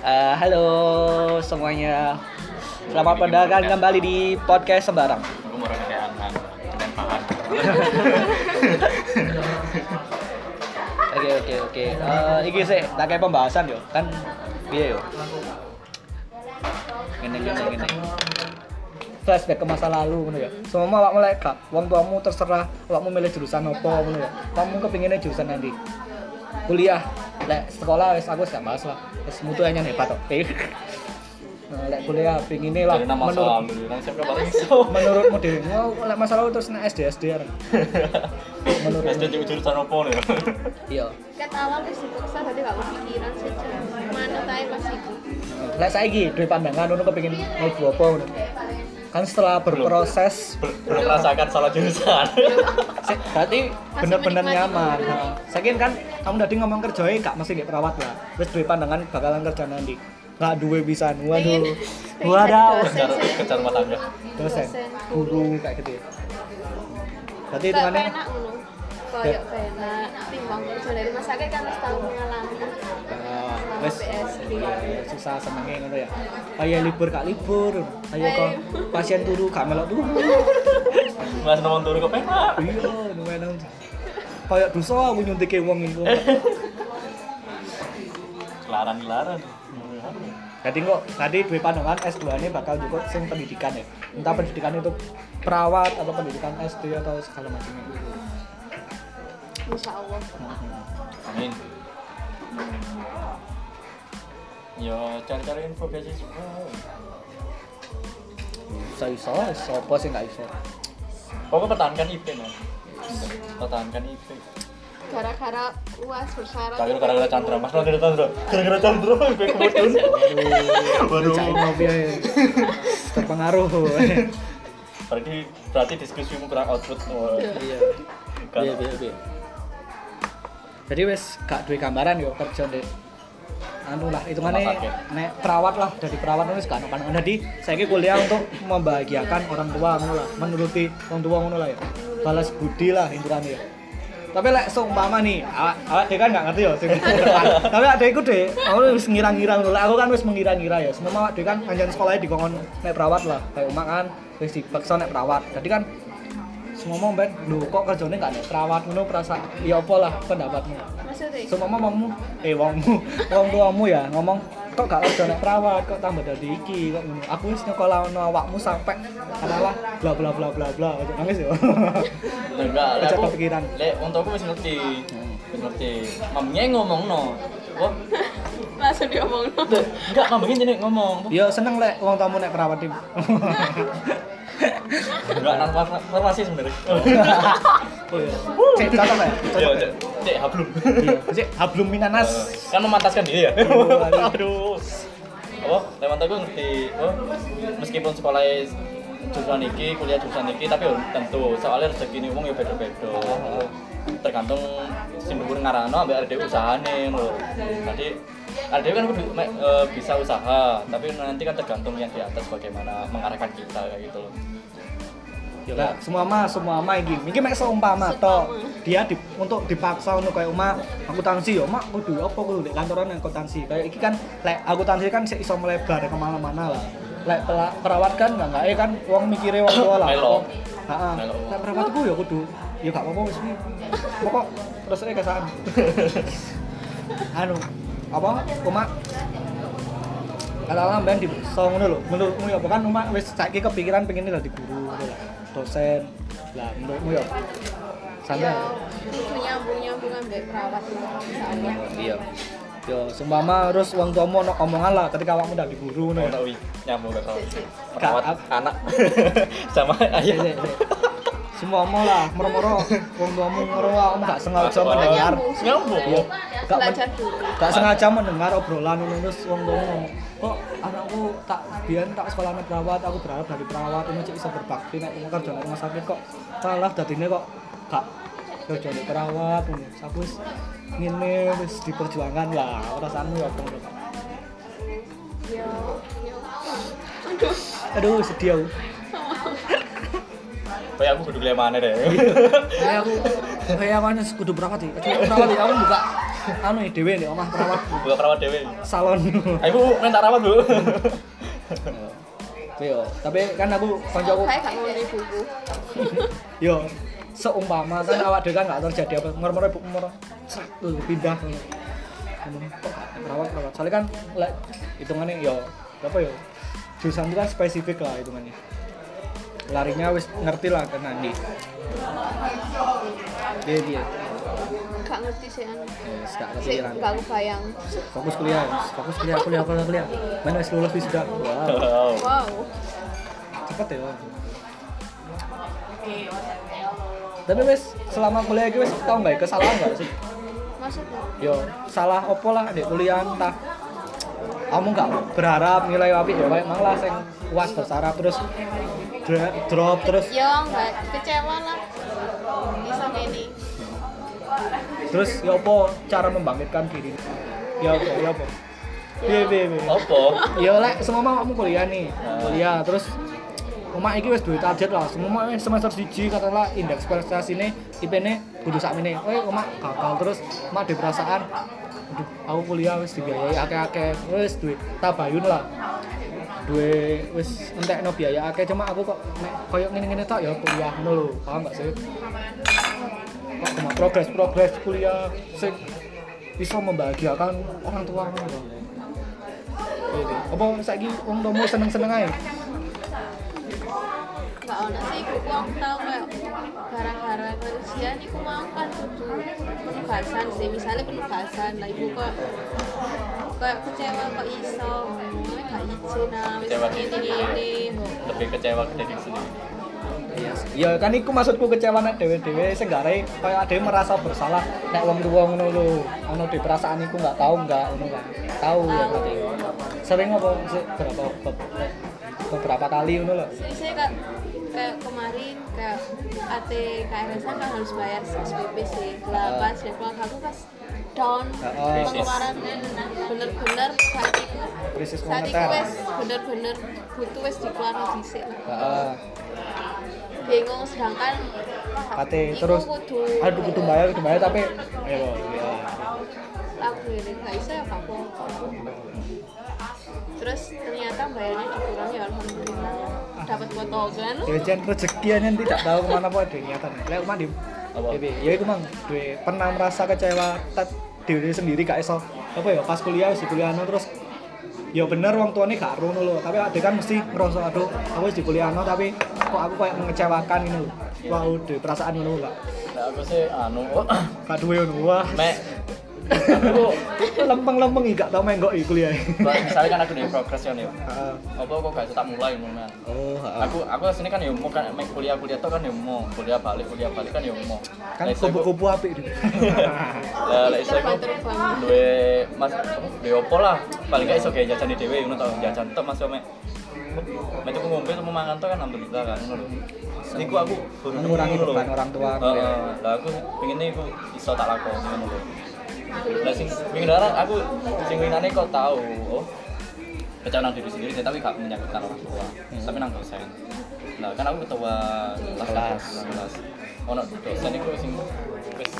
Eh, halo semuanya. Selamat mendengarkan kembali di podcast Sembarang. Dan. Oke oke oke. Eh, iki sih tak kayak pembahasan yo. Kan piye yo? Ngene ngene ngene. Flashback ke masa lalu ngono ya. Semua awakmu lek gak wong tuamu terserah awakmu milih jurusan apa ngono ya. Kamu kepinginnya jurusan nanti. Kuliah, lek sekolah wis aku gak bahas lah. Wis mutu hanya hebat kok. Nah, lek kuliah pinginnya lah Dari nama menurut suami, nang siapa paling iso. menurutmu deh, mau lek masalah terus nek SD SD ya. Menurut SD di jurusan apa nih? iya. Kat awal wis dipaksa berarti gak kepikiran sih. Mana tae pas iku. Lek saiki duwe pandangan ngono kepengin mlebu apa ngono. Kan setelah berproses Ber- Belum merasakan salah jurusan. berarti bener-bener nyaman. Nah, Saiki kan kamu tadi ngomong kerjanya gak mesti nggak perawat lah. Terus duwe pandangan bakalan kerja nanti. Gak duwe bisa. Waduh. Waduh. Kejar kejar rumah tangga. Dosen, guru kayak gitu. ya. Berarti Kayak hitungannya Kayak penak timbang kerja dari rumah sakit kan harus tahu mengalami Ah, wes iya, susah senengnya ngono ya. Kayak libur kak libur. Kayak kok pasien turu gak melok turu. Mas nomor turu kok penak. iya lumayan kayak dosa aku nyuntike wong itu Kelaran-kelaran. jadi kok tadi dua pandangan S2 ini bakal juga sing pendidikan ya. Entah pendidikan itu perawat atau pendidikan SD atau segala macam itu Insya Allah. Amin. Yo cari-cari info beasiswa. bisa iso sopo sih nggak iso Pokoknya pertahankan IP man. Pertahankan IP. Gara-gara uas bersyarat. Kagak gara-gara Chandra, Mas gara-gara Chandra. Gara-gara Chandra IP kemudian. Waduh. Cak ngopi ya terpengaruh Berarti berarti diskusimu kurang output. Iya Kan- iya iya iya jadi wes gak duwe gambaran yo kerja deh anu lah Rumah sakit. nek perawat lah dari perawat nulis ada pandangan. Jadi saya kuliah untuk membahagiakan orang tua ngono lah menuruti orang tua ngono lah ya balas budi lah hitungannya ya tapi lek seumpama nih awak awak dia kan gak ngerti ya tapi ada iku deh aku wis ngira-ngira ngono Lek aku kan wis mengira-ngira ya semua awak dhewe kan anjan sekolahnya dikongkon nek perawat lah. Kayak umak kan wis dipaksa nek perawat. Jadi kan semua mau ben lu kok kerjanya nggak nek perawat ngono perasa ya apa lah pendapatmu Maksudnya? semua ngomongmu eh wongmu wong tuamu ya ngomong kok gak kerja nek perawat kok tambah dari iki kok ngono aku wis nyekolah awakmu sampai adalah bla bla bla bla bla Ojo nangis ya Enggak, lek Aja aku kepikiran. Lek wong tuaku wis ngerti. Wis ngerti. Mamnya ngomongno. Oh, Langsung diomong no. enggak mamanya jadi ngomong. ya seneng lek wong tamu nek perawat tim Enggak nang farmasi sebenarnya. oh iya cek cocok ya Iya, ya cek, cek hablum. iya cek hablum minanas Kan memantaskan diri ya. Aduh. Oh, lewat aku ngerti. Oh, meskipun sekolah jurusan iki, kuliah jurusan iki, tapi belum tentu. Soalnya rezeki ini wong ya beda-beda. Tergantung dhuwur ngarano ambek ada usahane lho. Jadi ada kan kudu me- eh, bisa usaha, tapi nanti kan tergantung yang di atas bagaimana mengarahkan kita kayak gitu loh. Ya lah, semua mah semua mah iki. Iki mek seumpama to. Dia di, untuk dipaksa untuk kayak umat akuntansi ya, mak kudu apa kudu di kantoran akuntansi. Kayak iki kan lek akuntansi kan sik iso melebar ke mana-mana lah. Lek perawat kan enggak enggak kan wong mikire wong tua lah. Heeh. Lek perawat iku ya kudu ya gak apa-apa wis iki. Pokok terus ae kesaan. anu apa? Umat katakanlah ben di so ngono lho. Menurutmu ya kan umat wis saiki kepikiran pengen dadi guru dosen. Lah menurutmu ya? Santai Ya, kudu nyambung-nyambung ambek perawat itu misalnya. iya. Yo seumpama terus wong tuamu ono omongan lah ketika awakmu dadi guru ngono Oh, ya. Tak wi, nyambung ke. Perawat. Anak. Sama ayah. Semua mau lah moro-moro wong tuamu moro awakmu gak sengaja mendengar Nyambung. Iya. Gak dulu. gak sengaja mendengar obrolan ngono terus wong tuamu kok anakku tak biyen tak sekolahnya perawat aku berharap dari perawat ini cek bisa berbakti nek aku kerja rumah sakit kok malah dadine kok gak kerja di perawat aku wis ngene wis diperjuangkan lah perasaanmu ya apa ngono Kak? Ya, ya. aduh sedih aku Kayak aku kudu mana deh. kayak aku kayak mana kudu berapa sih kudu berapa sih aku buka anu iki dhewe nek omah perawat Buka perawat dewe. salon. Ayo bu, minta rawat bu. Yo, tapi kan aku kancaku Kayak gak ngono ibuku. yo seumpama kan awak dhewe kan gak terjadi apa ngomong ibu pindah ngomong kok gak perawat perawat soalnya kan lek hitungannya yo apa yo jurusan itu kan spesifik lah hitungannya larinya wis ngerti lah ke nanti dia dia Gak ngerti sih anu. wis gak Sih kepikiran gak kebayang. fokus kuliah fokus kuliah kuliah kuliah kuliah mana wis lulus wis sudah wow Wow. Cepet ya tapi wis selama kuliah iki wis tau nggak kesalahan nggak sih Maksudnya? yo salah opo lah di kuliah entah kamu nggak berharap nilai api ya kayak malah sing uas bersarap terus dra- drop terus Ya enggak kecewa lah. Bisa ini. terus ya opo cara membangkitkan diri ya opo ya opo piye piye piye Apa? ya lek semua kamu kuliah nih kuliah terus Rumah iki wis duwe target lah, semua semester siji katakanlah indeks prestasi ini IP ini kudu sak ini. Oh, rumah gagal terus rumah di perasaan aduh aku kuliah wis dibiayai akeh-akeh wis duwe tabayun lah. Duwe wis entekno biaya akeh cuma aku kok nek koyo ngene-ngene tok ya kuliah ngono lho. Paham gak sih? Kok cuma progres-progres kuliah sing bisa membahagiakan orang tua ngono lho. Iya, Apa saiki wong tuamu seneng-seneng ae? Gak ono sih ibuku aku tau kayak gara-gara ujian iku mau kan kudu penugasan sih misalnya penugasan lah ibu kok kayak kecewa kok iso ngono gak izin ah wis Kecewa ini diri ini Lebih kecewa ke diri sendiri. Iya. Ya kan iku maksudku kecewa nek dhewe-dhewe sing gare kaya ade merasa bersalah nek wong tuwa ngono lho. Ono di perasaan iku enggak tahu enggak ngono kan. Tahu ya berarti. Sering apa sih berapa be- beberapa kali ngono lho. sih kayak kemarin kayak AT KRS kan harus bayar SPP sih lah pas deadline aku pas down Heeh. pengeluaran bener-bener saat itu Krisis saat itu wes bener-bener butuh wes dikeluarin dhisik lah Heeh. bingung sedangkan Kate iku terus kudu aduh kudu bayar kudu bayar tapi ayo ya. aku ini gak bisa ya apa terus ternyata bayarnya dikurangi ya alhamdulillah. Dapat potongan Jajan rezeki yang tidak tahu ke mana pun ada niatan. Lek mah di Apa? Dewe, ya itu mang duwe pernah merasa kecewa tet diri sendiri gak iso. Apa ya pas kuliah wis di kuliah terus ya bener wong tuane gak rono lho. Tapi ade kan mesti ngerasa aduh aku wis di kuliah tapi kok aku kayak mengecewakan ini lho. Wah udah perasaan ngono gak Nah, aku sih anu gak duwe ngono wah. Mek aku lempeng-lempeng iki gak tau menggok iki kuliah. Misalnya kan aku di progres ya nih Heeh. apa kok gak tak mulai ngono. Kan oh aku aku sini kan ya mau kan mek kuliah kuliah tuh kan ya mau kuliah balik kuliah balik kan ya mau. Kan kupu-kupu apik lah lek iso aku duwe mas duwe opo lah. Paling gak iso kayak jajan di dhewe ngono tau jajan tok mas mek. Mek tuku ngombe tuku mangan tok kan alhamdulillah kan ngono Niku aku lho. beban orang tua, Heeh. ya. Lah aku pengennya aku iso tak lakoni ngono lho. Lah sing orang aku sing winane kok tahu oh. Nang diri sendiri tapi gak menyangkutkan orang tua. Tapi nang dosen. Nah kan aku ketua kelas Kelas. ono dosen itu sing wis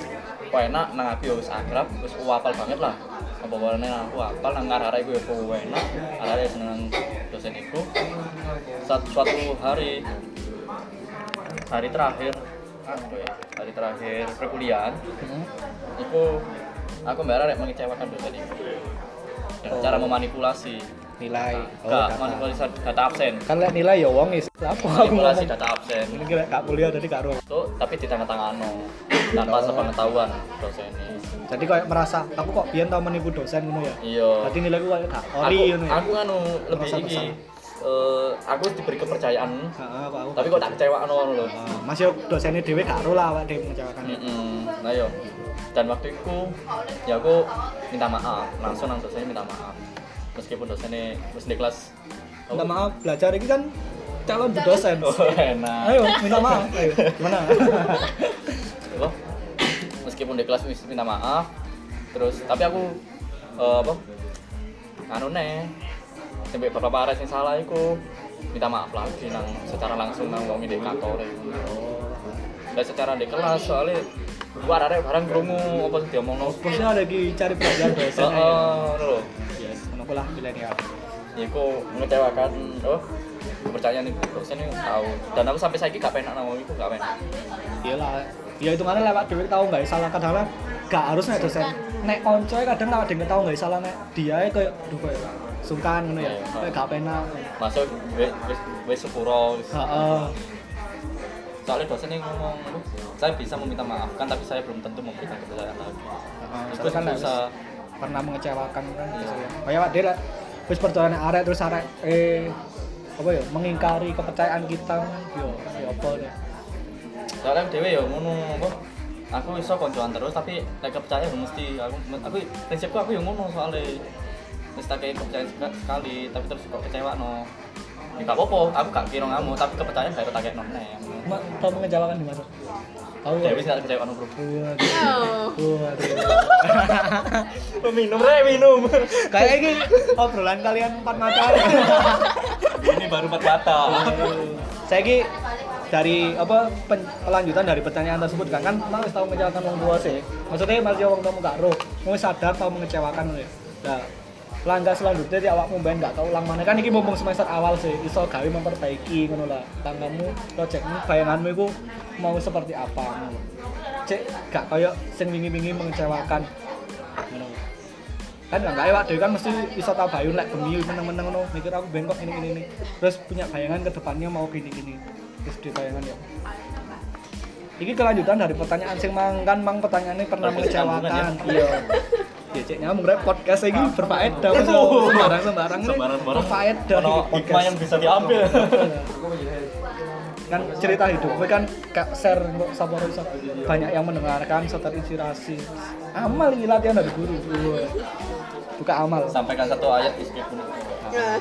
enak nang aku ya wis akrab wis apal banget lah. Apa warnane aku apal nang arah iku ya kowe enak. Arah seneng dosen iku. Sat- suatu hari hari terakhir apa ya hari terakhir perkuliahan Hmm. itu aku mbak Rarek mengecewakan dosen itu dengan Oh. cara memanipulasi nilai oh, Gak, data. manipulasi data absen kan lek nilai ya wong is apa aku manipulasi data absen ini kira gak kuliah jadi gak roh itu tapi di tangan tangan tanpa Oh. sepengetahuan dosen ini jadi kayak merasa aku kok biyen tau menipu dosen ngono ya iya Berarti nilaiku kayak gak aku ori ngono ya. aku anu lebih iki eh, aku diberi kepercayaan Heeh, kok aku. tapi kok tak kecewa ngono lho Ah, Mas yo dosennya dhewe gak ro lah awak dhewe mengecewakan. Mm-mm. nah yo dan waktu itu ya aku minta maaf. Langsung nang dosennya minta maaf. Meskipun dosennya wis di kelas. Minta maaf, belajar ini kan calon dosen. oh enak. Ayo, minta maaf. Ayo, gimana? apa? Meskipun di kelas wis minta maaf terus tapi aku eh, apa? Anu nih sampai beberapa hari yang salah aku minta maaf lagi nang secara langsung nang wong indikator dan secara di kelas soalnya Gua arek barang krungu apa sing diomongno. Bosnya ada lagi cari perhatian dosen Heeh, lho. Yes, ngono lah milenial. Iku mengecewakan oh kepercayaan itu dosen itu tahu dan aku sampai saiki gak penak nang itu gak penak Iyalah, ya itu mana lewat dewe tahu nggak salah kadang gak harus nek dosen. Nek konco kadang lewat dewe tahu nggak salah nek dia kayak duh kayak sungkan ngono ya. Iya. Kayak gak penak. masuk wis wis wis sepuro Heeh. Soalnya dosen yang ngomong "Loh, saya bisa meminta maaf kan tapi saya belum tentu memberikan kepercayaan. Lagi itu kan lek susah pernah mengecewakan kan Iya. kayak dia lah wis percaya nek arek terus arek eh apa ya mengingkari kepercayaan kita yo yo apa ya soalnya dewe ya ngono apa aku iso koncoan terus tapi nek kepercayaan ya mesti aku aku prinsipku aku yang ngono soalnya. Wis tak kayak kepercayaan sek- sekali tapi terus kok kecewa no ya gak apa-apa aku gak kira ngamu tapi kepercayaan baru tak kayak no nih Mak, tau mengecewakan di masa tahu Dewi gak kecewa Waduh. Oh. Minum re minum Kayak ini obrolan kalian empat mata. ini baru empat mata Saya ki dari apa pen- pelanjutan dari pertanyaan tersebut kan kan mau tahu mengecewakan orang tua sih. Maksudnya masih orang tua gak roh, mau sadar tahu mengecewakan loh. Nah, langkah selanjutnya di awakmu ben gak tau ulang mana. Kan ini mumpung semester awal sih iso gawe memperbaiki ngono lah. Tanggamu projectmu bayanganmu itu mau seperti apa cek gak kayak sing wingi-wingi mengecewakan. Ngono kan nggak kayak waktu kan mesti iso tau bayun lek bengi meneng-meneng ngono. Mikir aku bengkok ini ini ini. Terus punya bayangan ke depannya mau gini gini. Terus di bayangan ya. Ini kelanjutan dari pertanyaan sing mang kan mang pertanyaannya pernah mengecewakan. sambungan iya ya nyambung rek podcast ini berfaedah. sembarang sembarang. Ini Sembarang-sembarang. berfaedah. Hikmah yang bisa diambil. kan cerita hidup gue kan kak share untuk sabar banyak yang mendengarkan so terinspirasi amal ini latihan dari guru. Buka amal. Sampaikan satu ayat di. Nah,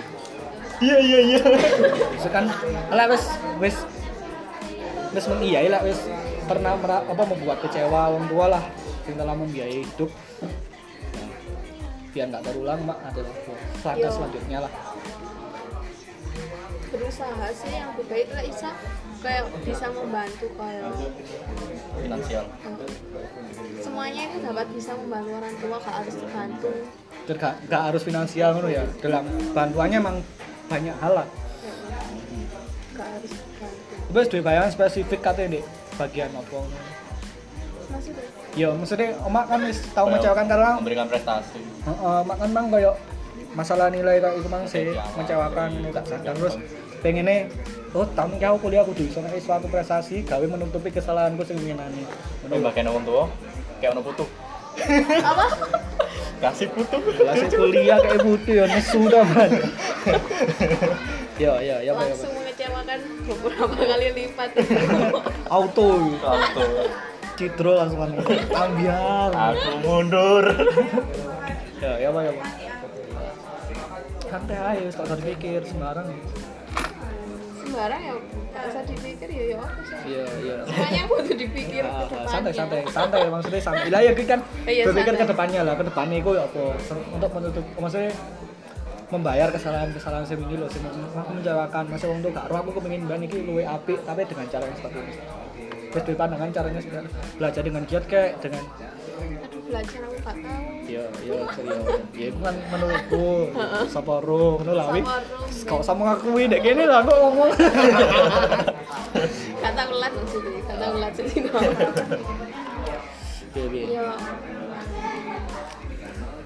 iya iya iya. Kan lah wes wes. Wes mengiyai lah wes. Pernah apa membuat kecewa orang tua lah. Yang dalam membiayai hidup biar nggak terulang mak adalah langkah Iya. selanjutnya lah. Berusaha sih yang lebih baik lah Isa. Kayak bisa membantu kayak Finansial. semuanya itu dapat bisa membantu orang tua gak harus tergantung Dan nggak nggak harus finansial ngono ya. Dalam bantuannya emang banyak hal lah. Gak harus tergantung Terus duwe bayangan spesifik katanya di bagian apa? Ngono. Ya maksudnya omak kan wis tau mengecewakan karena memberikan prestasi. heeh omak kan mang koyo masalah nilai kayak itu mang sih mengecewakan ngono gak sadar terus pengennya oh tamu kau kuliah kudu iso nek suatu prestasi gawe menutupi kesalahanku sing winginane. Ini bagian orang tua kayak ono putu. apa Kasih putu. Kelas kuliah kayak butuh ya nesu dah man. Ya ya ya ya. langsung mengecewakan beberapa kali lipat Auto Auto. Citro langsung kan. Ambiar. Aku mundur. Ya ya apa ya apa. Santai aja, gak usah dipikir sembarang. sembarang ya gak usah dipikir ya ya apa sih Iya iya. semuanya butuh dipikir Ah, ke ah, depannya. santai santai santai maksudnya santai lah ya kan Iya, berpikir ke depannya lah ke depannya itu ya apa untuk menutup maksudnya membayar kesalahan-kesalahan sing ini loh aku menjawabkan masih tuh gak roh aku kepengin ban iki luwe apik tapi dengan cara yang seperti ini terus dari pandangan caranya sebenarnya belajar dengan giat kayak dengan aduh belajar aku gak tahu iya iya serius ya itu kan menurutku sapa roh ngono lah wi kau sama ngakui dek kene lah kok ngomong gak tahu lat maksudnya gak tahu lat sih iya iya ya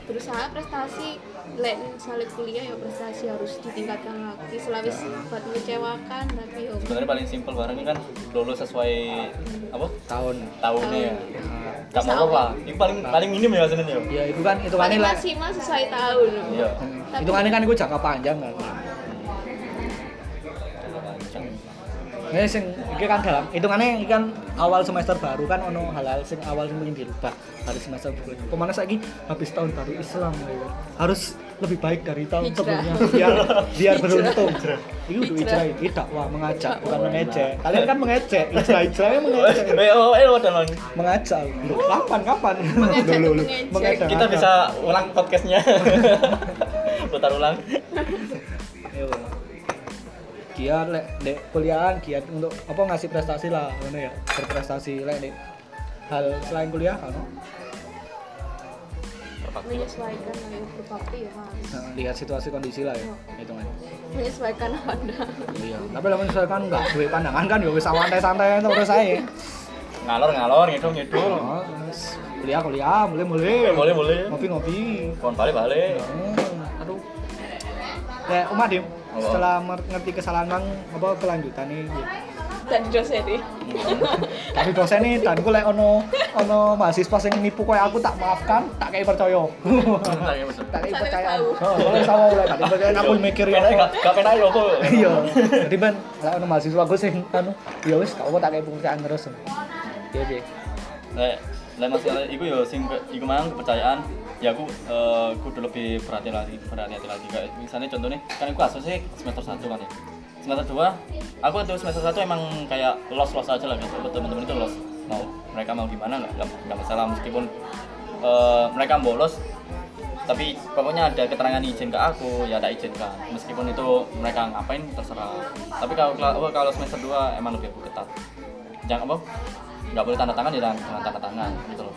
berusaha prestasi. Lain misalnya kuliah ya prestasi harus ditingkatkan lagi. Selalu sempat mengecewakan tapi ya Sebenarnya paling simpel barang ini kan lulus sesuai apa? tahun. Tahunnya ya. Ah, Gak mau apa. Ini paling paling minim ya sebenarnya. ya. Itu kan itu kan maksimal sesuai tahun. Iya. Tapi- itu kan kan itu jangka panjang kan ini sing iki kan dalam itu kan ini kan awal semester baru kan ono hal-hal sing awal sing ingin dirubah dari semester berikutnya ke mana lagi habis tahun baru Islam ya. harus lebih baik dari tahun Hijrah. sebelumnya biar biar beruntung itu udah Hijrah. itu dakwah mengajak bukan mengejek kalian kan mengejek hijrah hijrahnya mengejek Eh, oh, eh, udah lang. mengajak Loh, kapan kapan loh. mengejek. Kita bisa ulang podcastnya. Putar ulang. Giat lek dek kuliahan giat untuk apa ngasih prestasi lah ngono ya berprestasi lek dek. Hal selain kuliah kan menyesuaikan lah ya berbakti ya harus Nah, lihat situasi kondisi lah ya itu kan menyesuaikan anda iya tapi lah misalkan nggak duwe pandangan kan ya wis santai-santai terus saya Ngalor ngalor ngidul ngidul. oh, wis kuliah kuliah mulai mulai Boleh boleh. ngopi ngopi Kon balik balik. Hmm, aduh. Ya Umat Dim? Setelah mer- ngerti kesalahan bang apa kelanjutan nih gitu. dan dosen ini. Tapi dosen nih dan gue lek ono ono mahasiswa sing nipu kayak aku tak maafkan tak kayak percaya. Tak kayak percaya. Oh kalau sama oleh tak percaya aku mikir ya. Gak gak pernah yo aku. iya. Jadi ben lek ono mahasiswa gue sing anu ya wis apa tak kayak percayaan terus. Iya iya Lek lek masalah iku yo sing iku mang kepercayaan ya aku eh, kudu lebih berhati lagi berhati-hati lagi. Kayak misalnya contohnya kan aku asesnya semester 1 kan ya. Semester 2 aku itu semester 1 emang kayak los los aja lah gitu teman-teman itu los. Mau mereka mau gimana nggak nggak- masalah. Meskipun eh, mereka bolos tapi pokoknya ada keterangan izin ke aku ya tak izinkan meskipun itu mereka ngapain terserah. Tapi kalau kalau semester 2 emang lebih ketat. Jangan apa? Nggak boleh tanda tangan ya tanda tangan gitu loh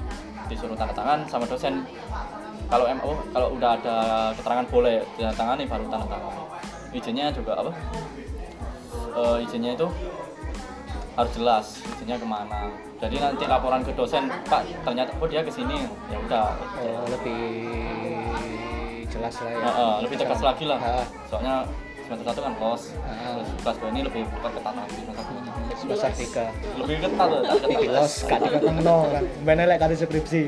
disuruh tanda tangan sama dosen. Kalau em oh, kalau udah ada keterangan boleh tanda tangan nih baru tanda tangan. Izinnya juga apa? Eh, izinnya itu harus jelas izinnya ke mana. Jadi nanti laporan ke dosen pak ternyata oh dia ke sini ya udah. Oh, lebih jelas lah ya. Ya, eh, lebih tegas lagi lah. Soalnya semester satu kan Ha. terus kelas dua ini lebih ketat lagi semester dua. semester tiga lebih ketat loh ketat. iki los gak dikekengno kan ben lek kate skripsi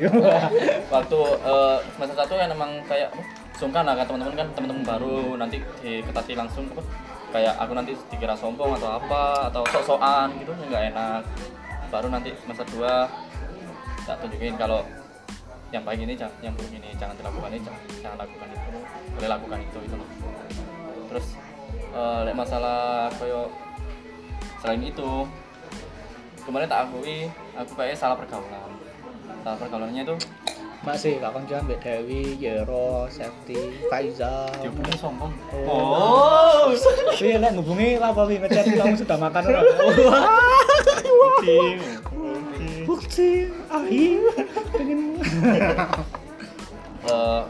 waktu eh, semester satu kan emang kayak sungkan lah kan teman-teman kan teman-teman baru nanti diketati langsung apa kayak aku nanti dikira sombong atau apa atau sok-sokan gitu nggak enak baru nanti semester 2 tak tunjukin kalau yang baik ini yang buruk ini jangan dilakukan ini jangan, jangan lakukan itu boleh lakukan itu itu loh terus eh lek masalah koyo selain itu kemarin tak akui aku kayaknya salah pergaulan salah pergaulannya itu masih gak koncoan Mbak Dewi, Yero, Septi, Faiza. dihubungi sombong Oh. Iya, nek ngubungi apa wi ngechat kamu sudah makan ora? Ting. Bukti, ahi, pengen. Eh,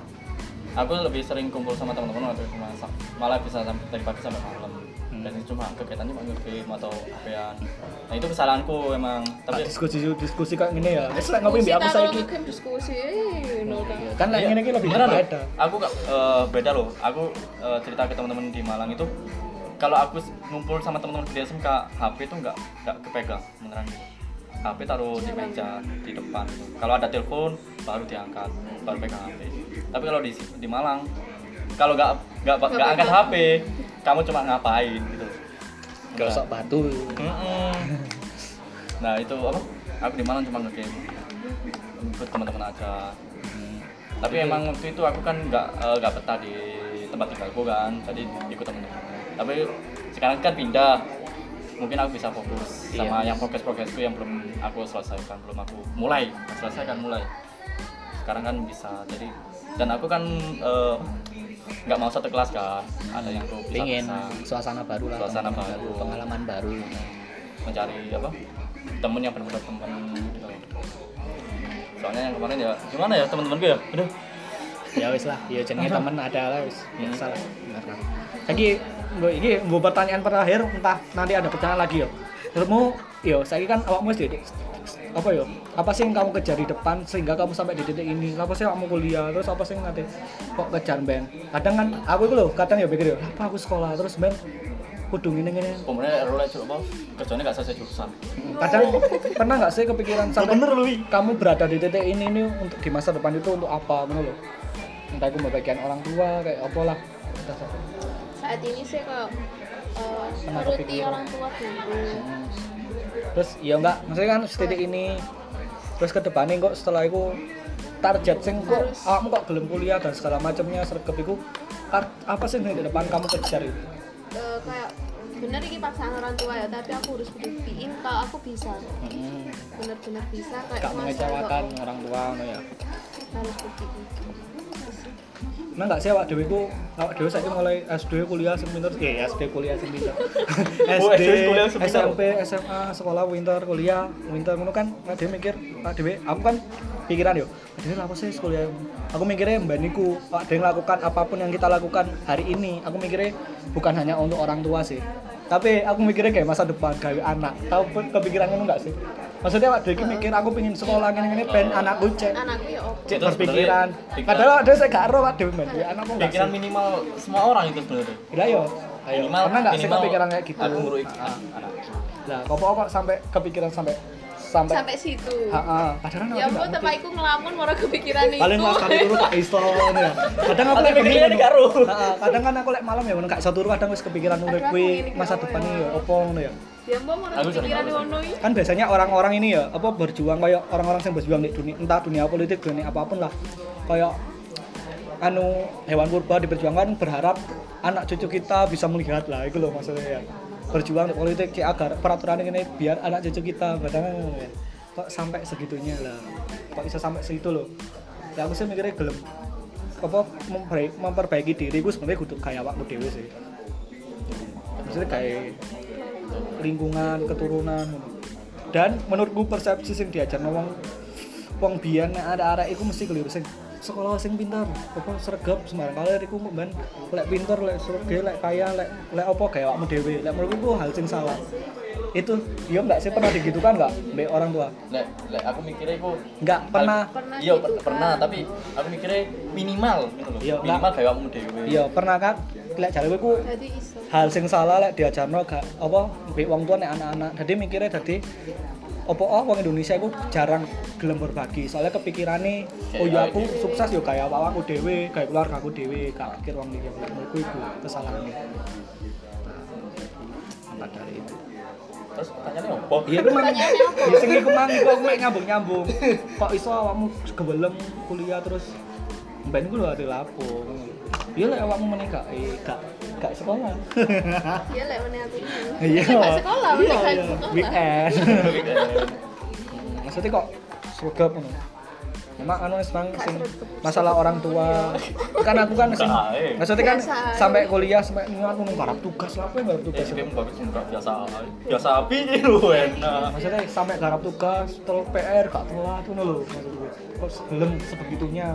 aku lebih sering kumpul sama teman-teman waktu itu masak malah bisa sampai dari pagi sampai malam. Dan itu cuma kegiatannya cuma game atau HP-an nah itu kesalahanku emang. Tapi diskusi diskusi kayak gini ya. Wis lek ngopi aku kalau saiki. diskusi no kan. Kan lek Iya, ngene iki lebih beda. aku gak- eh, beda loh. Aku eh, cerita ke teman-teman di Malang itu kalau aku ngumpul sama teman-teman di SMK HP itu nggak nggak kepegang beneran gitu. HP taruh di meja di depan gitu. kalau ada telepon baru diangkat baru pegang HP tapi kalau di di Malang kalau nggak nggak nggak angkat HP kamu cuma ngapain gitu. Gosok batu. Nah itu apa? Aku di Malang cuma ngegame. Ikut teman-teman aja. Hmm. tapi emang waktu itu aku kan nggak eh, nggak betah di tempat tinggalku kan jadi ikut teman-teman. Tapi sekarang kan pindah. Mungkin aku bisa fokus sama yang progres-progresku yang belum aku selesaikan belum aku mulai selesaikan mulai. Sekarang kan bisa jadi dan aku kan eh, nggak mau satu kelas kan ada yang tuh bisa suasana baru lah. Suasana pengalaman baru. pengalaman baru. mencari apa temen yang benar-benar temen gitu. soalnya yang kemarin ya gimana ya teman-temanku ya aduh Ya wis lah, ya jenenge temen ada lah wis. Hmm. Biasa lah. Bener lah. Lagi nggo iki nggo pertanyaan terakhir entah nanti ada pertanyaan lagi ya. Terusmu yo saiki kan awakmu di apa yo? Apa sih yang kamu kejar di depan sehingga kamu sampai di titik ini? Apa sih awakmu kuliah? Terus apa sih yang nanti kok kejar ben? Kadang kan aku itu loh, kadang ya pikir yo, apa aku sekolah terus ben kudu ngene ngene. kemudian role apa kerjanya nggak selesai jurusan Kadang pernah nggak sih kepikiran sampai bener lu kamu berada di titik ini ini untuk di masa depan itu untuk apa ngono loh. Entah itu bagian orang tua kayak apa lah. Saat ini sih kok eh, Pernah menuruti orang tua dulu terus ya enggak maksudnya kan setitik ini. Terus ke depannya kok setelah itu target sing kok awakmu kok gelem kuliah dan segala macamnya sergap itu apa sih yang di depan kamu kejar itu? Eh, kayak bener ini paksaan orang tua ya tapi aku harus buktiin kalau aku bisa. Hmm. bener-bener bisa kayak gak mengecewakan orang tua no ya? Harus buktiin Nah enggak sih awak dhewe ku awak dhewe saiki mulai SD kuliah sing pinter. Ya SD kuliah pinter. Oh, SD kuliah sing pinter. SMP, SMA, sekolah winter, kuliah, winter ngono kan awak dhewe mikir awak dhewe aku kan pikiran yo. Dhewe apa sih kuliah? Aku mikirnya mbak niku awak dhewe lakukan apa pun yang kita lakukan hari ini, aku mikirnya bukan hanya untuk orang tua sih. Tapi aku mikirnya kayak masa depan, gawe anak. Tahu kepikiran ngono enggak sih? Maksudnya dhewe iki mikir aku pengen sekolah ngene-ngene ben anakku cek anakku ya opo cek Itu berpikiran. Padahal ada saya gak ero Pak Dewi men. Ya, anak nggak pikiran minimal semua orang itu sebenarnya Gila yo. Ayo. Minimal- Pernah nggak sih kepikiran kayak gitu? aku ngurui anak Lah, kok kok sampai kepikiran sampai sampai sampai situ Heeh. Padahal ya aku tempat iku ngelamun mau kepikiran itu Paling mas kali turu tak iso ngono ya. Kadang aku lek mikirnya bengi di karo. Heeh, kadang kan aku lek malam ya ngono gak iso turu kadang wis kepikiran urip kuwi masa depan iki ya opo ngono ya. Ya mbak mau iki kan biasanya orang-orang ini ya apa berjuang kayak orang-orang yang berjuang di dunia entah dunia politik dunia apa pun lah. Kayak anu hewan purba diperjuangkan berharap anak cucu kita bisa melihat lah itu loh maksudnya ya. Berjuang di politik kayak agar peraturan ini biar anak cucu kita padahal ya. kok sampai segitunya lah. Kok bisa sampai segitu loh. Ya aku sih mikirnya gelem. Apa memperbaiki, memperbaiki diri gue sebenarnya kudu kayak awakmu dewe sih. Maksudnya kayak lingkungan keturunan. Dan menurutku persepsi sing diajar wong wong biyen nek arek-arek iku mesti keliru. Sing sekolah sing pintar apa sregep sembarang kali iku men lek pintar lek sregep lek kaya lek lek apa kayak awakmu dhewe. Lek menurutku hal sing salah itu dia enggak sih pernah digitukan enggak mbek orang tua. Lek lek aku mikirnya itu enggak pernah. Pernah iya gitu per- kan. pernah tapi aku mikirnya minimal gitu loh. Iya, minimal kayak kamu dewe iya pernah kan? Lek jare ku jadi iso. hal sing salah lek diajarno gak apa mbek wong tua nek anak-anak. Dadi mikirnya dadi apa oh wong Indonesia iku jarang gelem berbagi. Soalnya kepikirane oh ya aku sukses yo kayak awakku dhewe kayak keluarga aku dhewe. Gak pikir wong liya menurutku iku kesalahannya. Maka dari itu terus pertanyaannya apa? Iya ku mang ya sing iku mang iku aku mek nyambung-nyambung. Kok iso awakmu gebelem kuliah terus? Ben iku lho ade lapo. Iya lek awakmu meneh gak eh, gak gak sekolah. Iya lek meneh aku. Iya. Gak sekolah iya gak iya. sekolah. Weekend. Eh, maksudnya kok sregep ngono Memang anu wis mang Gak sing sregep. masalah orang tua. Kan aku kan sing ae. maksudnya kan sampai kuliah sampai aku nung garap tugas lah apa yang garap tugas. bagus enggak biasa biasa api ini lu enak Maksudnya sampai garap tugas, terus PR gak telat ngono lho maksudnya. Kok belum sebegitunya.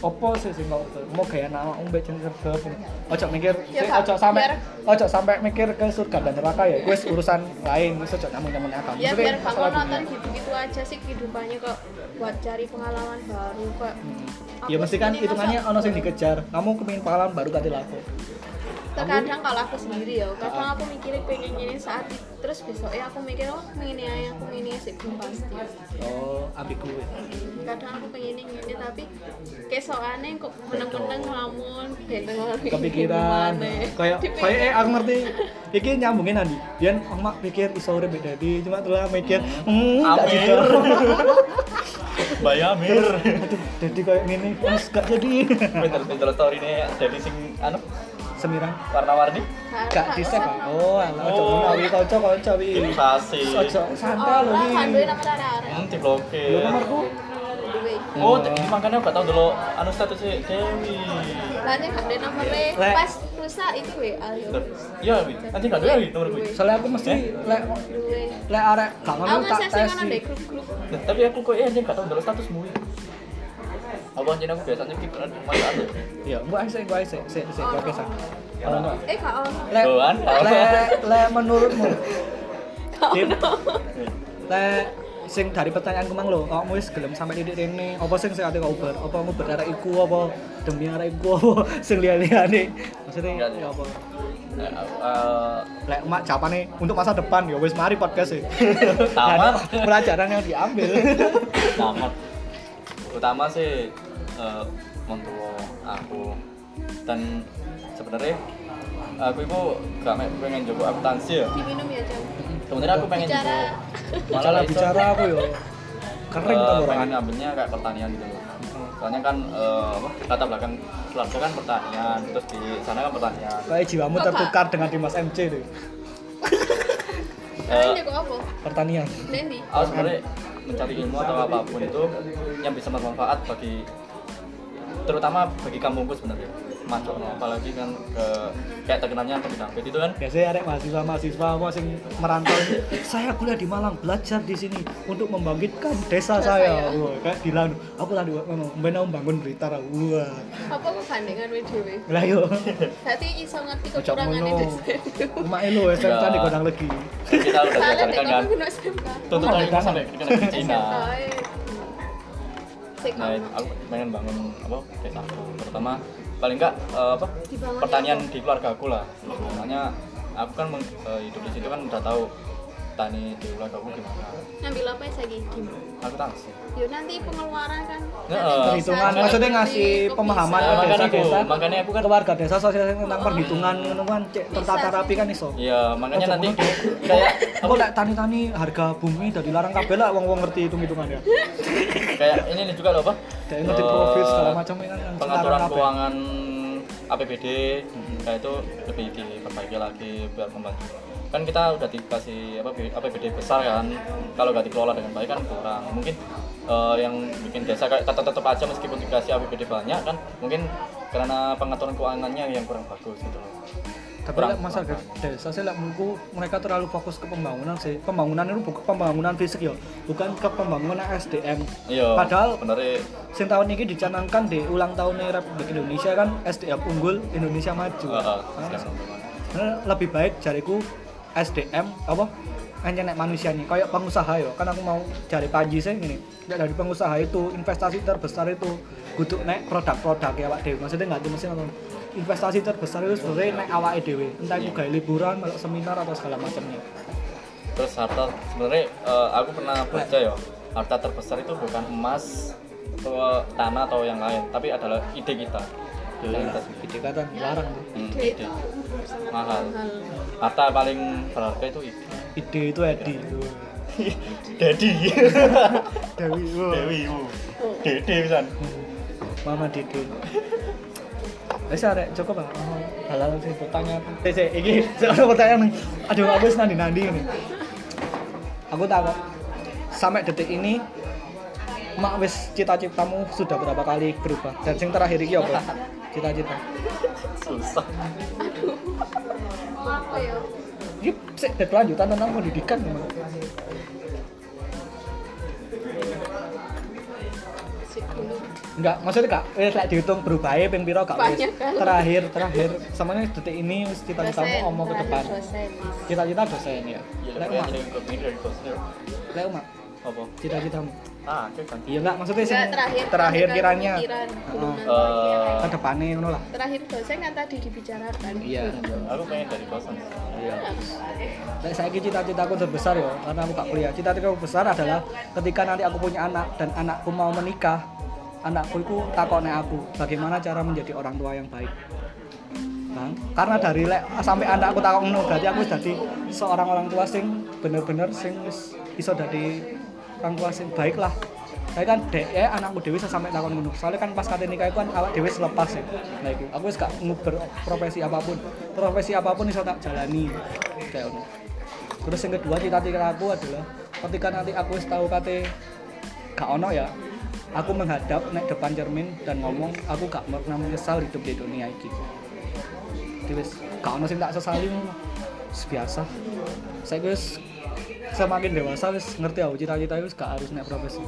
Opo sih sing kok mau kayak anak mbek jeneng sregep. Ojo mikir, Ya, sih, ojo sampai ojo sampai mikir ke surga dan neraka ya. Wis urusan lain, wis ojo nyambung-nyambung akal. ya biar kamu masalah nonton gitu-gitu aja sih kehidupannya kok buat cari pengalaman baru kok Ya mesti kan hitungannya ono sing dikejar. Kamu kepengin pengalaman baru kate lapo. Terkadang kalau aku sendiri ya kadang aku mikirin pengen ini saat itu terus besoknya aku mikir oh pengen ini aja aku ini sih belum pasti Oh, ambigu. ya. kadang aku pengen ini ini tapi kesokannya kok meneng-meneng ngelamun Kepikiran. Kayak kayak eh aku ngerti. Iki nyambungin nanti. Biar emak pikir iso urip mbek dadi, cuma telah mikir hmm gak Amir. gitu. bayamir Aduh, jadi kayak gini, terus gak jadi. pinter pinter story ini jadi sing anu Semirang. warna-warni Gak di save. ah. Oh, alah ojo Oh. ngono wi kanca kanca wi. ilustrasi Ojo santai lho oh wi. kan duwe nama arek-arek hmm diblokir Lho nomorku. duwe oh ini makanya gak tau dulu anu statusnya Dewi Lainnya gak ada nomornya Lek. pas rusak itu WA yo. iya wi nanti gak Dewi nomor gue Soalnya aku mesti lek Duwe. lek arek gak ngono Aku tak tes. ngono deh grup-grup. Tapi aku kok iya dia gak tau dulu statusmu aku anjir aku biasanya keep masuk aja Iya, gua sih, gua sih, sih, sih, gua kesah. Kalau enggak, Eh gak ono. le, le, le menurutmu, le, sing dari pertanyaan kemang lo, kamu wis gelem sampai titik ini, apa sing sing ate kau ber, apa nguber arek iku, apa? Demi arek iku, apa? Sing liya-liyane, maksudnya ya apa? Lek mak jawabannya untuk masa depan ya wis mari podcast sih. Tamat. Dan pelajaran yang diambil. tamat utama sih eh montuo aku dan sebenarnya aku itu gak pengen coba akuntansi ya Diminum ya jam. sebenarnya aku pengen Bicara. coba Bicara iso, bicara aku yo. Kering eh, tuh pengen orang. ngambilnya kayak pertanian gitu loh soalnya kan latar belakang keluarga kan pertanian terus di sana kan pertanian Kayak jiwamu tertukar dengan Dimas MC tuh. Jago apa? Pertanian. Nendi. aku sebenarnya mencari ilmu atau apa pun itu yang bisa bermanfaat bagi terutama bagi kampungku sebenarnya macam apalagi kan ke kayak terkenalnya ke David itu kan. Biasanya ada mahasiswa mahasiswa apa sing merantau ini, saya kuliah di Malang belajar di sini untuk membangkitkan desa Desa saya. saya. wah kayak di Lanu aku tadi ngomong benar membangun Blitar wah. Apa perbandingan WDW lah yo berarti iso ngerti Ojo kekurangan ngono. itu Emak elu SMK Enggak. di Kodang Legi kita udah dek kan aku tuntutan Jangan. sampai ke Cina. Sik nah aku pengen bangun apa desa. Aku terutama paling enggak eh, apa pertanian di keluarga aku lah. Makanya aku kan meng- eh, hidup di situ kan udah tahu tani di keluarga aku gimana. Ngambil apa ya lagi aku tangsi Yo nanti pengeluaran kan. Perhitungan. jadi maksudnya ngasih pemahaman ke desa aku- desa makanya aku kan- ke warga desa sosialisasi tentang perhitungan ngono kan cek tertata rapi sih. kan iso. Iya makanya nanti kayak aku lek tani-tani harga bumi udah dilarang kabeh lah wong-wong ngerti hitung-hitungannya. Kayak ini nih juga loh apa Ngerti Eh, profit segala macam ya kan pengaturan kabeh. keuangan APBD kayak itu lebih diperbaiki lagi biar membantu. Kan kita udah dikasih apa APBD besar kan kalau nggak dikelola dengan baik kan kurang. Mungkin eh, yang bikin desa kayak tetap tetap aja meskipun dikasih APBD banyak kan mungkin karena pengaturan keuangannya yang kurang bagus gitu loh tapi Kurang- lek masalah desa sih lek menurutku mereka terlalu fokus ke pembangunan sih. Pembangunan itu bukan pembangunan fisik ya bukan ke pembangunan SDM iya Padahal- sebenarnya sing tahun ini dicanangkan di ulang tahunnya Republik Indonesia kan SDM unggul Indonesia maju. Sedang- Nah, lebih baik jariku SDM apa? Hanya nek manusia nih kayak pengusaha ya. Kan aku mau cari panji sih ini Nek dari pengusaha itu investasi terbesar itu kudu nek produk-produk ya Pak Dewi. Maksudnya nggak cuma sih nonton investasi terbesar itu sebenarnya nek awak dewi entah itu gaya liburan melok seminar atau segala macamnya. Terus harta sebenarnya eh, aku pernah baca ya harta terbesar itu bukan emas atau tanah atau yang lain tapi adalah ide kita. Ide kita. ide kata larang tuh. Hmm, Ide. Mahal. harta paling berharga itu ide. Ide itu Edi. Dedi. Dewi. Dewi Dede pisan. Mama Dede. Wis arek cukup Pak. Oh, halal sih pertanyaan. Sik sik iki ada pertanyaan. nih. Aduh aku wis nandi-nandi ini. Aku takut sampai detik ini mak wis cita-citamu sudah berapa kali berubah dan yang terakhir iki apa? Cita-cita. susah Apa ya? Ini sik berkelanjutan tentang pendidikan. Enggak, maksudnya kak, wis lek dihitung berubahnya ping piro gak wis. Terakhir, terakhir samanya detik ini wis cita-citamu Dosen, omong ke depan. Cita-cita dosen ya. ya Lek dosen lek umak, apa cita-citamu. ah kan Iya enggak, maksudnya Enggak, terakhir terakhir kiranya. Eh, ke depannya ngono lah. Terakhir dosen kan tadi dibicarakan. Iya. aku pengen dari kosan Iya. Lek saiki cita-citaku terbesar ya, karena aku gak kuliah. Cita-citaku besar adalah ketika nanti aku punya anak dan anakku mau menikah, anakku itu takone aku bagaimana cara menjadi orang tua yang baik. Bang, karena dari lek sampai anakku takon ngono berarti aku dadi seorang orang tua sing bener-bener sing iso dadi orang tua sing baik lah. Saya kan dek ya anakku dewi sampai takon ngono. Soalnya kan pas kate nikah iku kan awak dewi selepas ya. Nah iku aku wis gak nguber profesi apa pun. Profesi apa pun iso tak jalani kayak. Terus yang kedua cita-cita aku adalah ketika nanti aku tahu kate gak ono ya, aku menghadap naik depan cermin dan ngomong aku gak pernah menyesal hidup di dunia ini. Wis gak ono sing tak sesali biasa. Saya wis semakin dewasa wis ngerti aku cita-cita wis gak harus naik profesi.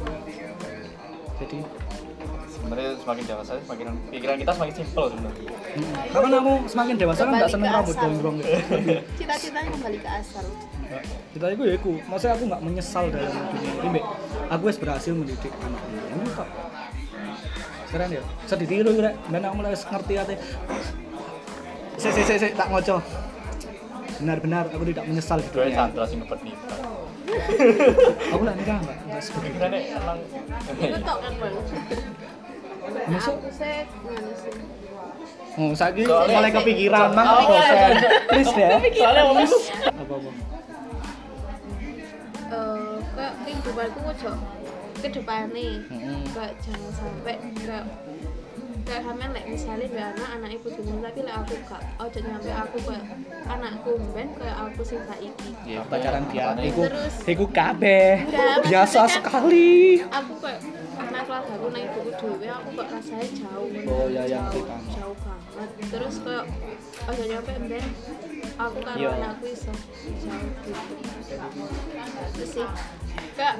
Jadi sebenarnya semakin dewasa semakin pikiran kita semakin simpel sebenarnya mm, karena aku semakin dewasa kan gak seneng ke rambut gondrong gitu. Cita-citanya kembali ke asal. Cita itu ya aku, maksudnya aku gak menyesal dalam dunia ini. Aku wis berhasil mendidik anak ini kok. Keren ya, bisa ditiru rek. Dan aku mulai ngerti ate. Si si si si tak ngoco. Benar-benar aku tidak menyesal di gue dunia. Chandra sing ngepet nikah Aku lah nikah mbak, nggak seperti itu. pikirannya emang Itu tok kan bang. Masuk. Oh, Soalnya- mulai kepikiran mang Oh. Please ya. soalnya ngomong kehidupanku ojo ke depannya Mm-mm. kayak jangan sampai kayak kayak hamil like misalnya mbak anak anak ibu dulu tapi like aku gak ojo nyampe aku kayak anakku ben kayak aku sing saiki Ya, pacaran dia. Iku, kabeh. Enggak, Biasa kan- sekali. aku kayak pernah keluarga aku nang ibuku dhewe aku kok rasanya jauh Oh, iya, iya, jauh, jauh banget terus kayak aja nyampe ben aku karo Iya. anakku iso terus sih kak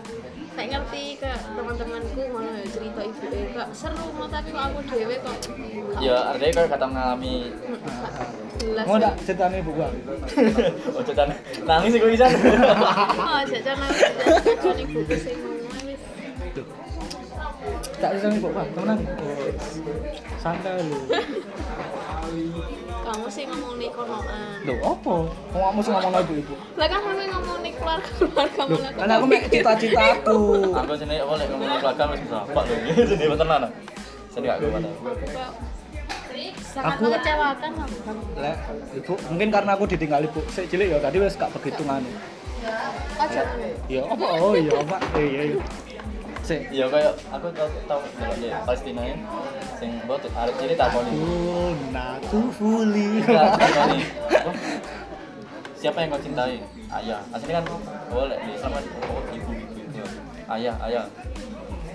tak ngerti kak teman-temanku ya cerita ibu kak seru mau tapi kok aku dhewe kok ya artinya kalau kata mengalami Mau ndak ceritanya ibu gua? oh cetan nangis sih gue bisa oh ibuku sing ngomong wis Duh. Tak ceritanya ibu gua, temenan. Oh, santai lu. kamu sih ngomong nih konoan Loh, apa? Mau kamu sih ngomong ibu ibu? lah kan kamu ngomong nih keluarga keluarga Loh, malah kan aku mek cita-citaku. aku sini apa lek ngomong keluarga harus berapa loh jadi betul nana sini gak gue pada sangat Aku- mengecewakan lah. Lek, ibu, mungkin karena aku ditinggal ibu. Sik cilik ya, tadi wis gak begitu nganu. oh Ya apa? Oh iya, apa? Eh, Iya, iya. Iya kayak aku tau tau kalau di Palestina ya sing buat arep ini takoni. Enggak, takoni apa? siapa yang kau cintai? Ayah. Aslinya kan boleh di sama oh, ibu ibu ibu. Ayah ayah.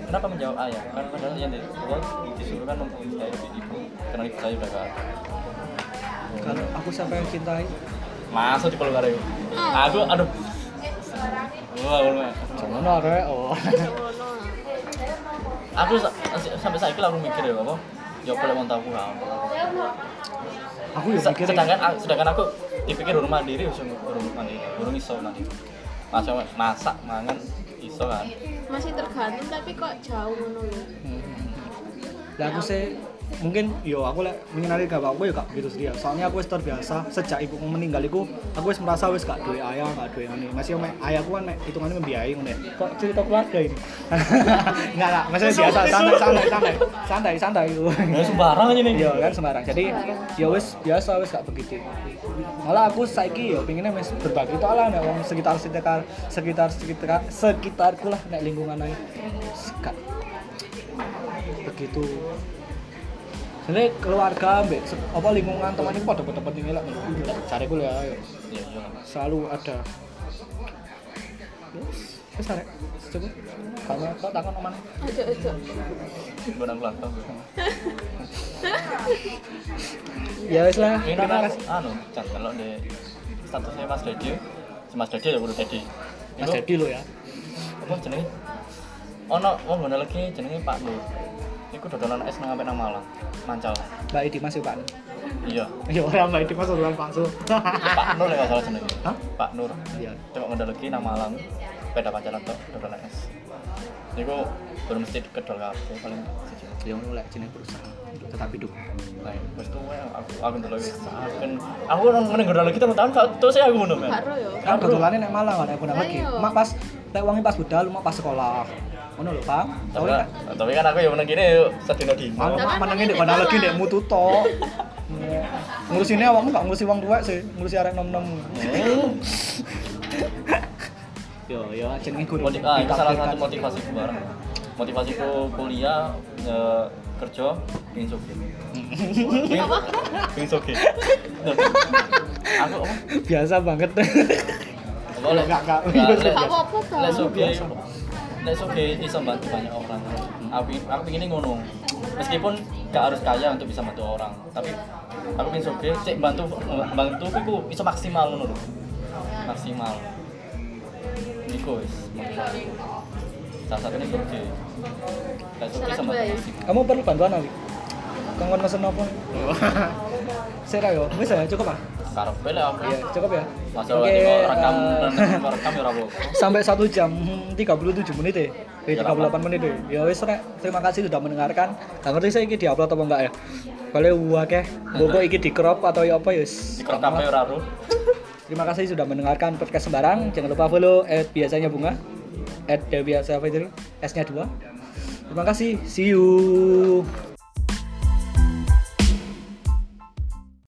Kenapa menjawab ayah? Kan padahal yang di oh, disuruh kan mencintai ibu ibu karena ibu saya udah gak ada Kalau aku siapa yang cintai? masuk di peluk ada ibu? Aku aduh. Wah wah Jangan arek. Oh. Aku sa- sampai saya aku mikir ya apa ya boleh mau tahu kan Aku ya mikir sedangkan sedangkan aku dipikir urung mandiri urung urung mandiri. Urung iso mandiri. Masak masak mangan iso kan? Masih tergantung tapi kok jauh ngono lho Hmm. Lah aku sih mungkin yo aku lek mengenali gak aku ya gak begitu sedia. Soalnya aku wis terbiasa sejak ibuku meninggal iku aku wis merasa wis gak duwe ayah, gak duwe ngene. Masih mek ayahku kan mek hitungannya membiayai ya. Kok cerita keluarga ini? Enggak enggak, maksudnya biasa santai santai santai. Santai santai. ya sembarang aja nih Iya kan sembarang. Jadi ya wis biasa wis gak begitu. Malah aku saiki yo pengennya wis berbagi itu lah nek wong sekitar sekitar sekitar sekitar sekitarku lah nek lingkungan ae. Gak begitu. Jadi keluarga mbek se- apa lingkungan teman itu pada pada penting lah. Cari gue ya ayo. iya selalu ada. Yes, wis arek. Cukup. Kamu kok takon oman. aja aja benang keluarga Ya wis lah. ini Terima kan kasih. anu cat kalau di statusnya Mas Dedi Mas Dedi ya udah Dedi Mas Dedi lo ya. apa jenenge ono wong ngono lagi jenenge Pak Nur Iku dodolan es nang sampe nang Malang Mancal Mbak Idi Mas ya Pak. iya Ya ora Mbak Idi Mas urusan Pak Su. Pak Nur ya salah jenenge Hah? Pak Nur Iya. coba ngundang lagi nang Malang sepeda pancalan tok dodolan es Iku baru mesti kedol kabeh paling siji Ya ngono lek jenenge perusahaan untuk tetap hidup. Nah, wis tuwa aku aku ndelok wis kan aku nang ngene ngundang lagi terus tahun gak terus aku ngono men gak ro yo Kan kebetulan nek Malang kan aku nang lagi. Mak pas lek wangi pas budal mak pas sekolah. Ngono lho, Bang. tapi, Tahu kan? tapi kan aku ya meneng gini yuk sedino mak menenge di kono lagi nek mutu tok. Ngurusinnya awakmu gak ngurusi wong tuwek sih, ngurusi arek nom-nom. Hmm. Yo yo jenenge guru. Ah, itu salah satu motivasiku bareng motivasiku kuliah eh, kerja pingin suki apa pingin suki aku apa Biasa banget. apa lek Enggak, enggak. lek- lek- Gak apa-apa, lek lek suki bisa bantu banyak orang aku aku pengennya ngono meskipun gak harus kaya untuk bisa bantu orang tapi aku pengen suki cek bantu bantu aku bisa maksimal ngono maksimal Niko wis salah satunya lek suki Salah sama ya? Kamu perlu bantuan Ali? Kamu kan mesen apa? Saya yo, wis ya cukup ah. Lek aku Iya, cukup ya. Masa Oke, okay, rekam eh, rekam ya ora apa. sampai 1 jam hmm, 37 menit ya. Eh, Ya, 38 menit ya. Ya wis rek, terima kasih sudah mendengarkan. Gak ngerti saya iki diupload apa enggak ya. Boleh akeh. Mbok iki di crop atau ya apa ya. Di kabeh ora ro. Terima kasih sudah mendengarkan podcast sembarang. Jangan lupa follow at biasanya bunga at Dewi Fitri S-nya 2. Terima kasih. See you.